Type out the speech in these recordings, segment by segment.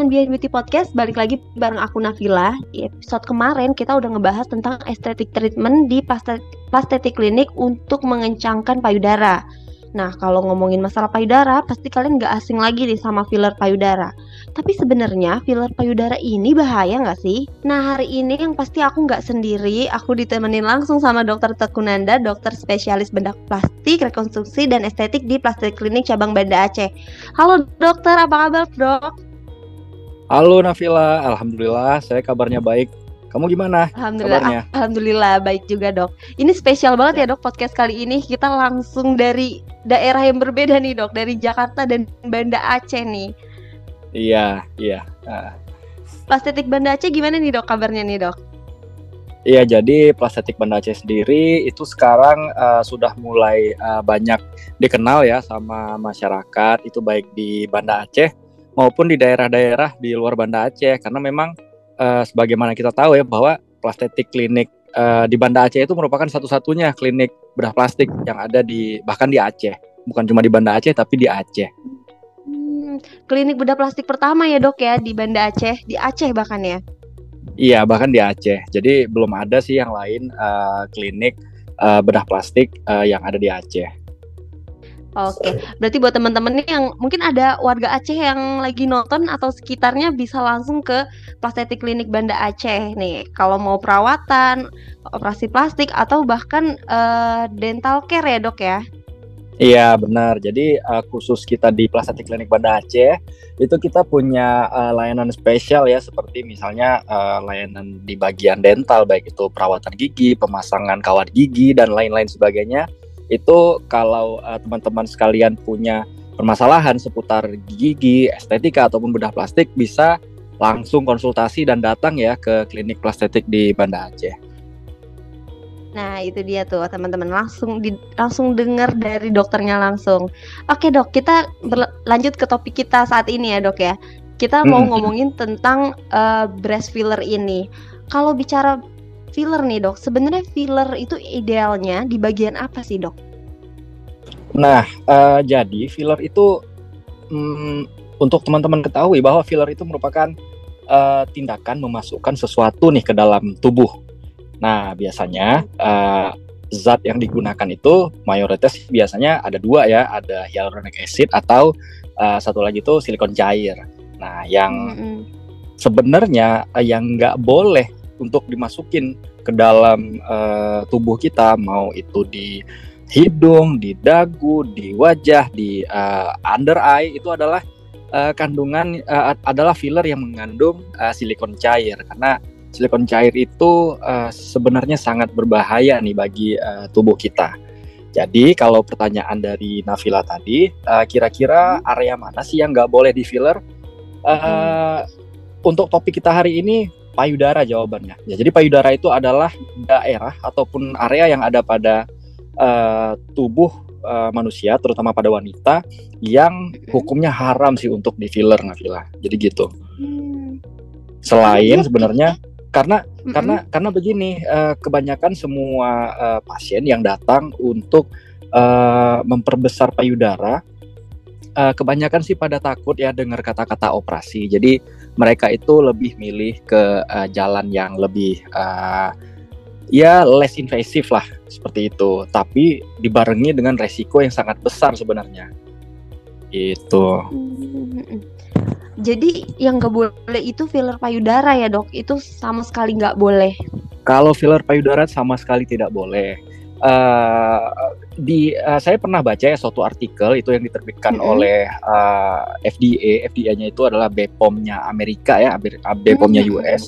teman Behind Beauty Podcast, balik lagi bareng aku Nafila. Di episode kemarin kita udah ngebahas tentang estetik treatment di plastetik klinik untuk mengencangkan payudara. Nah, kalau ngomongin masalah payudara, pasti kalian nggak asing lagi nih sama filler payudara. Tapi sebenarnya filler payudara ini bahaya nggak sih? Nah, hari ini yang pasti aku nggak sendiri, aku ditemenin langsung sama dokter Tekunanda, dokter spesialis bedak plastik, rekonstruksi, dan estetik di Plastik Klinik Cabang Banda Aceh. Halo dokter, apa kabar dok? Halo Nafila, Alhamdulillah saya kabarnya baik. Kamu gimana? Alhamdulillah, kabarnya? alhamdulillah baik juga dok. Ini spesial banget ya dok podcast kali ini kita langsung dari daerah yang berbeda nih dok, dari Jakarta dan Banda Aceh nih. Iya, iya. Uh. Plastetik Banda Aceh gimana nih dok kabarnya nih dok? Iya, jadi plastetik Banda Aceh sendiri itu sekarang uh, sudah mulai uh, banyak dikenal ya sama masyarakat, itu baik di Banda Aceh maupun di daerah-daerah di luar Banda Aceh karena memang uh, sebagaimana kita tahu ya bahwa plastetik klinik uh, di Banda Aceh itu merupakan satu-satunya klinik bedah plastik yang ada di bahkan di Aceh bukan cuma di Banda Aceh tapi di Aceh. Hmm, klinik bedah plastik pertama ya dok ya di Banda Aceh di Aceh bahkan ya. Iya bahkan di Aceh. Jadi belum ada sih yang lain uh, klinik uh, bedah plastik uh, yang ada di Aceh. Oke, berarti buat teman-teman nih yang mungkin ada warga Aceh yang lagi nonton atau sekitarnya bisa langsung ke Plastetik Klinik Banda Aceh nih. Kalau mau perawatan, operasi plastik atau bahkan uh, dental care ya dok ya? Iya benar. Jadi uh, khusus kita di Plastetik Klinik Banda Aceh itu kita punya uh, layanan spesial ya seperti misalnya uh, layanan di bagian dental baik itu perawatan gigi, pemasangan kawat gigi dan lain-lain sebagainya itu kalau uh, teman-teman sekalian punya permasalahan seputar gigi, estetika ataupun bedah plastik bisa langsung konsultasi dan datang ya ke klinik plastetik di Banda Aceh. Nah itu dia tuh teman-teman langsung di, langsung dengar dari dokternya langsung. Oke dok kita berlanjut ke topik kita saat ini ya dok ya. Kita mau hmm. ngomongin tentang uh, breast filler ini. Kalau bicara filler nih dok, sebenarnya filler itu idealnya di bagian apa sih dok? Nah, uh, jadi filler itu um, untuk teman-teman ketahui bahwa filler itu merupakan uh, tindakan memasukkan sesuatu nih ke dalam tubuh. Nah, biasanya uh, zat yang digunakan itu mayoritas biasanya ada dua ya, ada hyaluronic acid atau uh, satu lagi itu silikon cair. Nah, yang mm -hmm. sebenarnya uh, yang nggak boleh untuk dimasukin ke dalam uh, tubuh kita mau itu di hidung, di dagu, di wajah, di uh, under eye itu adalah uh, kandungan uh, adalah filler yang mengandung uh, silikon cair karena silikon cair itu uh, sebenarnya sangat berbahaya nih bagi uh, tubuh kita. Jadi kalau pertanyaan dari Nafila tadi, kira-kira uh, area mana sih yang nggak boleh di filler? Uh, hmm. Untuk topik kita hari ini payudara jawabannya. Ya, jadi payudara itu adalah daerah ataupun area yang ada pada uh, tubuh uh, manusia, terutama pada wanita, yang hukumnya haram sih untuk di filler Nafila. Jadi gitu. Hmm. Selain sebenarnya karena mm-hmm. karena karena begini, uh, kebanyakan semua uh, pasien yang datang untuk uh, memperbesar payudara uh, kebanyakan sih pada takut ya dengar kata-kata operasi. Jadi mereka itu lebih milih ke uh, jalan yang lebih uh, ya less invasif lah seperti itu. Tapi dibarengi dengan resiko yang sangat besar sebenarnya. Itu. Hmm. Jadi yang nggak boleh itu filler payudara ya dok? Itu sama sekali nggak boleh. Kalau filler payudara sama sekali tidak boleh uh, di uh, saya pernah baca ya suatu artikel itu yang diterbitkan mm -hmm. oleh uh, FDA, FDA-nya itu adalah BPOM-nya Amerika ya, BPOM-nya mm -hmm. US.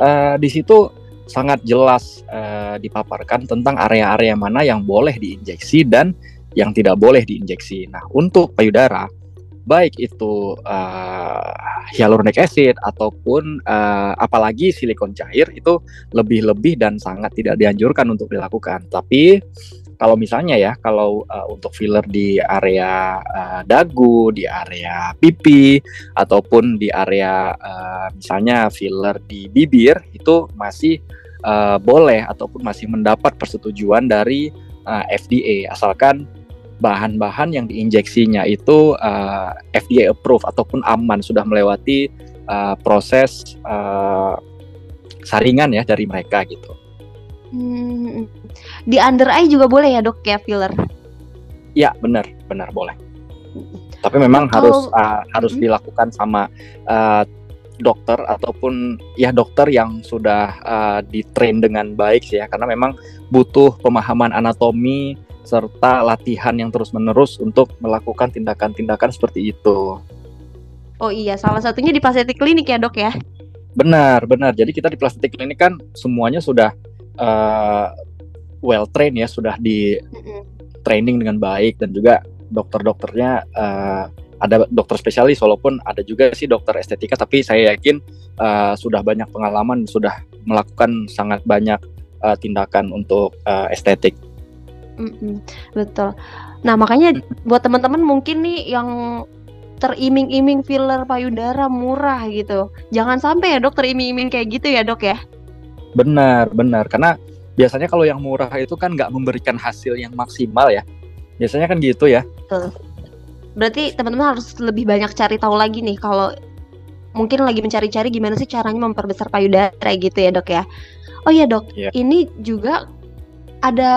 Uh, di situ sangat jelas uh, dipaparkan tentang area-area mana yang boleh diinjeksi dan yang tidak boleh diinjeksi. Nah, untuk payudara baik itu uh, hyaluronic acid ataupun uh, apalagi silikon cair itu lebih-lebih dan sangat tidak dianjurkan untuk dilakukan. Tapi kalau misalnya ya, kalau uh, untuk filler di area uh, dagu, di area pipi ataupun di area uh, misalnya filler di bibir itu masih uh, boleh ataupun masih mendapat persetujuan dari uh, FDA asalkan bahan-bahan yang diinjeksinya itu uh, eh, FDA approve ataupun aman sudah melewati uh, proses uh, saringan ya dari mereka gitu. Hmm, di under eye juga boleh ya dok ya filler? Ya benar benar boleh. Tapi memang harus uh, harus hmm. dilakukan sama uh, dokter ataupun ya dokter yang sudah uh, ditrain dengan baik sih ya karena memang butuh pemahaman anatomi serta latihan yang terus-menerus untuk melakukan tindakan-tindakan seperti itu. Oh iya, salah satunya di plastik klinik ya, Dok ya. Benar, benar. Jadi kita di plastik klinik kan semuanya sudah uh, well trained ya, sudah di training dengan baik dan juga dokter-dokternya uh, ada dokter spesialis walaupun ada juga sih dokter estetika tapi saya yakin uh, sudah banyak pengalaman sudah melakukan sangat banyak uh, tindakan untuk uh, estetik. Mm-mm, betul. Nah makanya buat teman-teman mungkin nih yang teriming-iming filler payudara murah gitu, jangan sampai ya dok teriming-iming kayak gitu ya dok ya. Benar benar karena biasanya kalau yang murah itu kan nggak memberikan hasil yang maksimal ya. Biasanya kan gitu ya. Betul berarti teman-teman harus lebih banyak cari tahu lagi nih kalau mungkin lagi mencari-cari gimana sih caranya memperbesar payudara gitu ya dok ya oh iya dok yeah. ini juga ada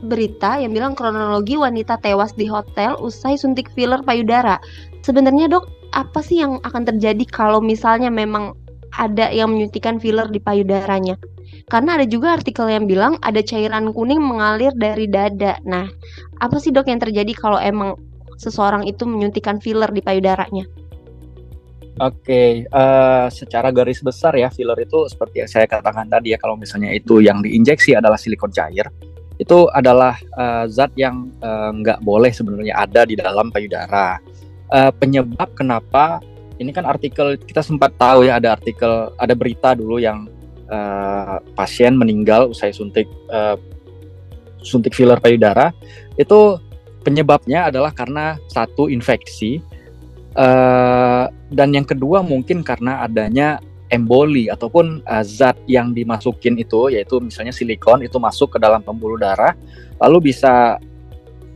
berita yang bilang kronologi wanita tewas di hotel usai suntik filler payudara sebenarnya dok apa sih yang akan terjadi kalau misalnya memang ada yang menyuntikkan filler di payudaranya karena ada juga artikel yang bilang ada cairan kuning mengalir dari dada. Nah, apa sih dok yang terjadi kalau emang seseorang itu menyuntikkan filler di payudaranya? Oke, okay, uh, eh, secara garis besar ya filler itu seperti yang saya katakan tadi ya kalau misalnya itu yang diinjeksi adalah silikon cair, itu adalah uh, zat yang uh, nggak boleh sebenarnya ada di dalam payudara. Uh, penyebab kenapa ini kan artikel kita sempat tahu ya ada artikel ada berita dulu yang uh, pasien meninggal usai suntik uh, suntik filler payudara itu penyebabnya adalah karena satu infeksi uh, dan yang kedua mungkin karena adanya emboli ataupun uh, zat yang dimasukin itu yaitu misalnya silikon itu masuk ke dalam pembuluh darah lalu bisa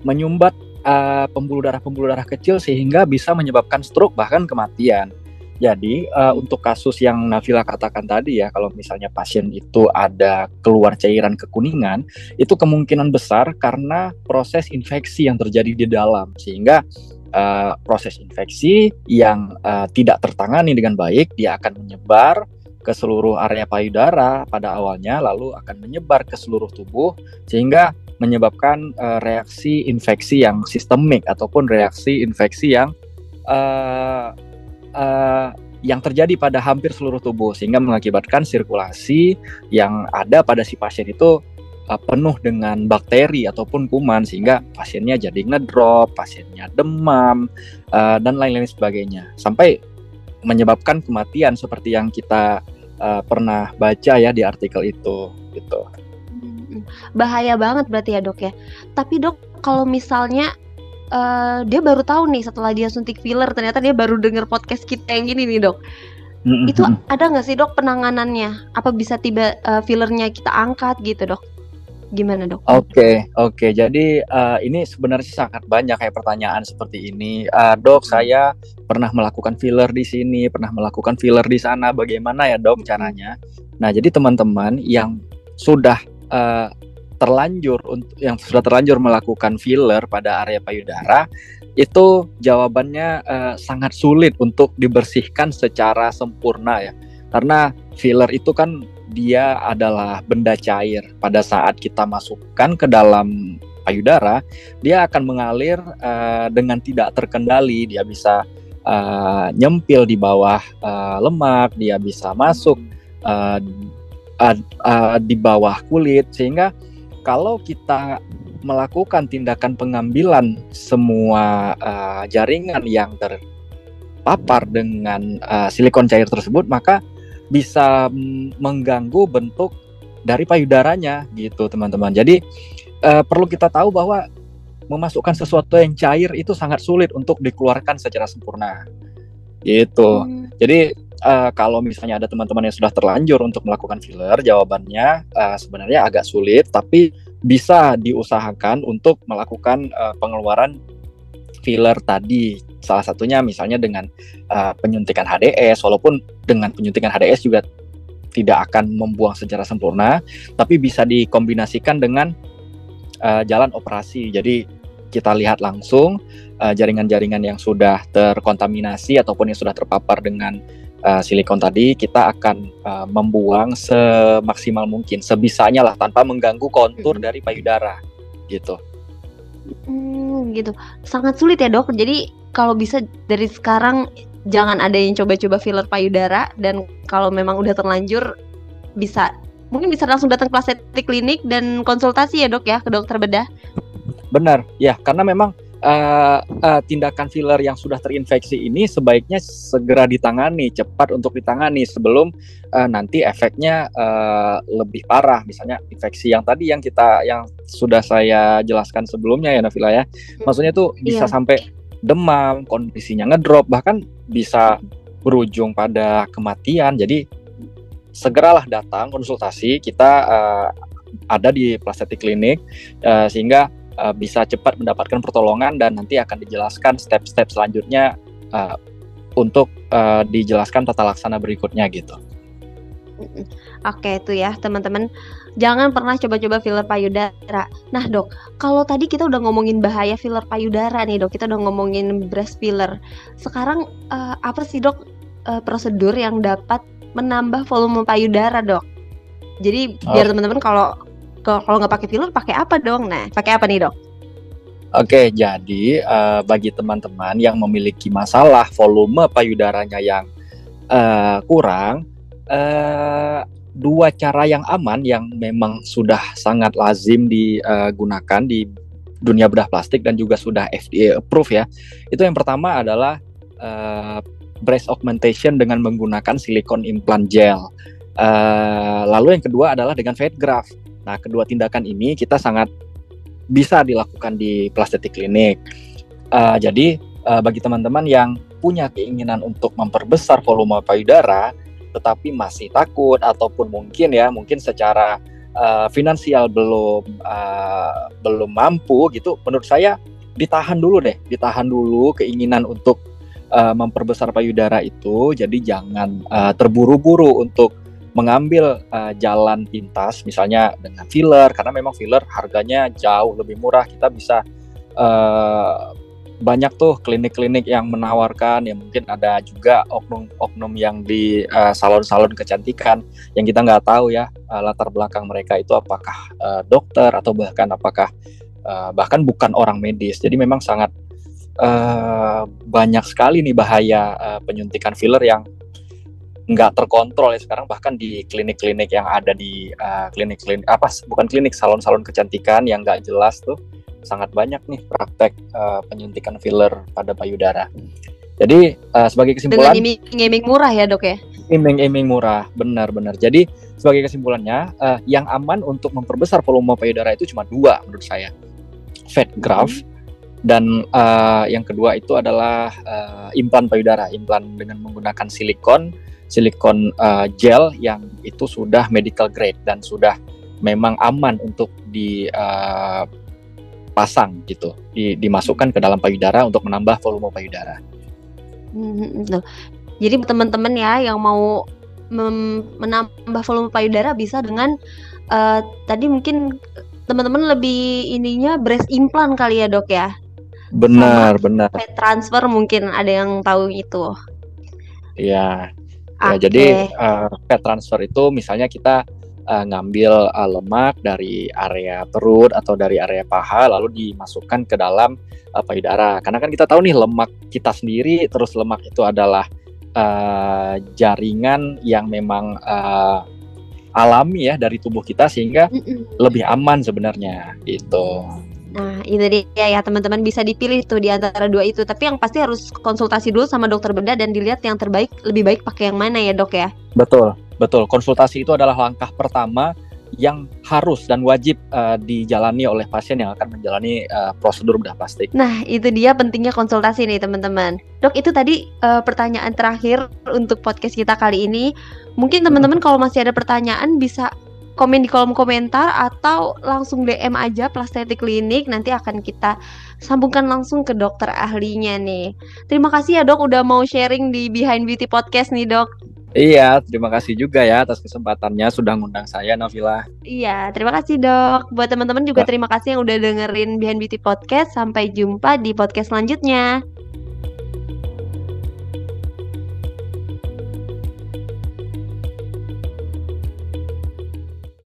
menyumbat uh, pembuluh darah pembuluh darah kecil sehingga bisa menyebabkan stroke bahkan kematian. Jadi uh, untuk kasus yang Nafila katakan tadi ya, kalau misalnya pasien itu ada keluar cairan kekuningan, itu kemungkinan besar karena proses infeksi yang terjadi di dalam, sehingga uh, proses infeksi yang uh, tidak tertangani dengan baik, dia akan menyebar ke seluruh area payudara pada awalnya, lalu akan menyebar ke seluruh tubuh, sehingga menyebabkan uh, reaksi infeksi yang sistemik ataupun reaksi infeksi yang uh, uh, yang terjadi pada hampir seluruh tubuh sehingga mengakibatkan sirkulasi yang ada pada si pasien itu uh, penuh dengan bakteri ataupun kuman sehingga pasiennya jadi ngedrop, pasiennya demam uh, dan lain-lain sebagainya sampai menyebabkan kematian seperti yang kita uh, pernah baca ya di artikel itu gitu. Hmm, bahaya banget berarti ya dok ya. Tapi dok kalau misalnya uh, dia baru tahu nih setelah dia suntik filler ternyata dia baru denger podcast kita yang gini nih dok mm-hmm. itu ada nggak sih dok penanganannya apa bisa tiba uh, fillernya kita angkat gitu dok gimana dok? Oke okay, oke okay. jadi uh, ini sebenarnya sangat banyak kayak pertanyaan seperti ini uh, dok saya pernah melakukan filler di sini pernah melakukan filler di sana bagaimana ya dok caranya? Nah jadi teman-teman yang sudah uh, terlanjur untuk yang sudah terlanjur melakukan filler pada area payudara itu jawabannya uh, sangat sulit untuk dibersihkan secara sempurna ya karena filler itu kan dia adalah benda cair. Pada saat kita masukkan ke dalam payudara dia akan mengalir uh, dengan tidak terkendali. Dia bisa uh, nyempil di bawah uh, lemak dia bisa masuk uh, uh, uh, di bawah kulit. Sehingga kalau kita melakukan tindakan pengambilan semua uh, jaringan yang terpapar dengan uh, silikon cair tersebut, maka bisa mengganggu bentuk dari payudaranya gitu teman-teman. Jadi uh, perlu kita tahu bahwa memasukkan sesuatu yang cair itu sangat sulit untuk dikeluarkan secara sempurna. Gitu. Hmm. Jadi uh, kalau misalnya ada teman-teman yang sudah terlanjur untuk melakukan filler, jawabannya uh, sebenarnya agak sulit, tapi bisa diusahakan untuk melakukan uh, pengeluaran filler tadi salah satunya misalnya dengan uh, penyuntikan HDS walaupun dengan penyuntikan HDS juga tidak akan membuang secara sempurna tapi bisa dikombinasikan dengan uh, jalan operasi jadi kita lihat langsung jaringan-jaringan uh, yang sudah terkontaminasi ataupun yang sudah terpapar dengan uh, silikon tadi kita akan uh, membuang semaksimal mungkin sebisanya lah tanpa mengganggu kontur dari payudara gitu. Hmm, gitu. Sangat sulit ya dok. Jadi kalau bisa dari sekarang jangan ada yang coba-coba filler payudara dan kalau memang udah terlanjur bisa mungkin bisa langsung datang ke plastik klinik dan konsultasi ya dok ya ke dokter bedah. Benar, ya karena memang uh, uh, tindakan filler yang sudah terinfeksi ini sebaiknya segera ditangani, cepat untuk ditangani sebelum uh, nanti efeknya uh, lebih parah. Misalnya infeksi yang tadi yang kita yang sudah saya jelaskan sebelumnya ya Navila ya. Hmm. Maksudnya tuh bisa yeah. sampai demam, kondisinya ngedrop, bahkan bisa berujung pada kematian. Jadi segeralah datang konsultasi kita uh, ada di plastik klinik uh, sehingga uh, bisa cepat mendapatkan pertolongan dan nanti akan dijelaskan step-step selanjutnya uh, untuk uh, dijelaskan tata laksana berikutnya gitu. Oke itu ya teman-teman Jangan pernah coba-coba filler payudara Nah dok Kalau tadi kita udah ngomongin bahaya filler payudara nih dok Kita udah ngomongin breast filler Sekarang uh, apa sih dok uh, Prosedur yang dapat menambah volume payudara dok Jadi oh. biar teman-teman kalau kalau nggak pakai filler pakai apa dong? Nah, pakai apa nih dok? Oke, jadi uh, bagi teman-teman yang memiliki masalah volume payudaranya yang uh, kurang, uh, dua cara yang aman yang memang sudah sangat lazim digunakan di dunia bedah plastik dan juga sudah FDA approve ya. Itu yang pertama adalah uh, breast augmentation dengan menggunakan silikon implant gel. Uh, lalu yang kedua adalah dengan fat graft. Nah, kedua tindakan ini kita sangat bisa dilakukan di plastik klinik. Uh, jadi uh, bagi teman-teman yang punya keinginan untuk memperbesar volume payudara, tetapi masih takut ataupun mungkin ya mungkin secara uh, finansial belum uh, belum mampu gitu, menurut saya ditahan dulu deh, ditahan dulu keinginan untuk uh, memperbesar payudara itu. Jadi jangan uh, terburu-buru untuk mengambil uh, jalan pintas misalnya dengan filler karena memang filler harganya jauh lebih murah kita bisa uh, banyak tuh klinik-klinik yang menawarkan ya mungkin ada juga oknum-oknum yang di uh, salon-salon kecantikan yang kita nggak tahu ya uh, latar belakang mereka itu apakah uh, dokter atau bahkan apakah uh, bahkan bukan orang medis. Jadi memang sangat uh, banyak sekali nih bahaya uh, penyuntikan filler yang nggak terkontrol ya sekarang bahkan di klinik-klinik yang ada di uh, klinik-klinik apa bukan klinik salon-salon kecantikan yang nggak jelas tuh sangat banyak nih praktek uh, penyuntikan filler pada payudara. Jadi uh, sebagai kesimpulan dengan iming-iming murah ya dok ya? Iming-iming murah, benar-benar. Jadi sebagai kesimpulannya uh, yang aman untuk memperbesar volume payudara itu cuma dua menurut saya, fat graft hmm. dan uh, yang kedua itu adalah uh, implan payudara, implan dengan menggunakan silikon silikon uh, gel yang itu sudah medical grade dan sudah memang aman untuk dipasang uh, gitu, di, dimasukkan ke dalam payudara untuk menambah volume payudara. Hmm, Jadi teman-teman ya yang mau menambah volume payudara bisa dengan uh, tadi mungkin teman-teman lebih ininya breast implant kali ya dok ya. Benar, Sama benar. Transfer mungkin ada yang tahu itu. Iya, Ya, jadi uh, transfer itu misalnya kita uh, ngambil uh, lemak dari area perut atau dari area paha lalu dimasukkan ke dalam uh, payudara. Karena kan kita tahu nih lemak kita sendiri terus lemak itu adalah uh, jaringan yang memang uh, alami ya dari tubuh kita sehingga mm -mm. lebih aman sebenarnya gitu. Nah, itu dia ya teman-teman bisa dipilih tuh di antara dua itu. Tapi yang pasti harus konsultasi dulu sama dokter bedah dan dilihat yang terbaik lebih baik pakai yang mana ya, Dok ya. Betul, betul. Konsultasi itu adalah langkah pertama yang harus dan wajib uh, dijalani oleh pasien yang akan menjalani uh, prosedur bedah plastik. Nah, itu dia pentingnya konsultasi nih teman-teman. Dok, itu tadi uh, pertanyaan terakhir untuk podcast kita kali ini. Mungkin teman-teman kalau masih ada pertanyaan bisa komen di kolom komentar atau langsung DM aja Plastetik Klinik nanti akan kita sambungkan langsung ke dokter ahlinya nih. Terima kasih ya dok udah mau sharing di Behind Beauty Podcast nih dok. Iya, terima kasih juga ya atas kesempatannya sudah ngundang saya Navila. Iya, terima kasih dok. Buat teman-teman juga terima kasih yang udah dengerin Behind Beauty Podcast. Sampai jumpa di podcast selanjutnya.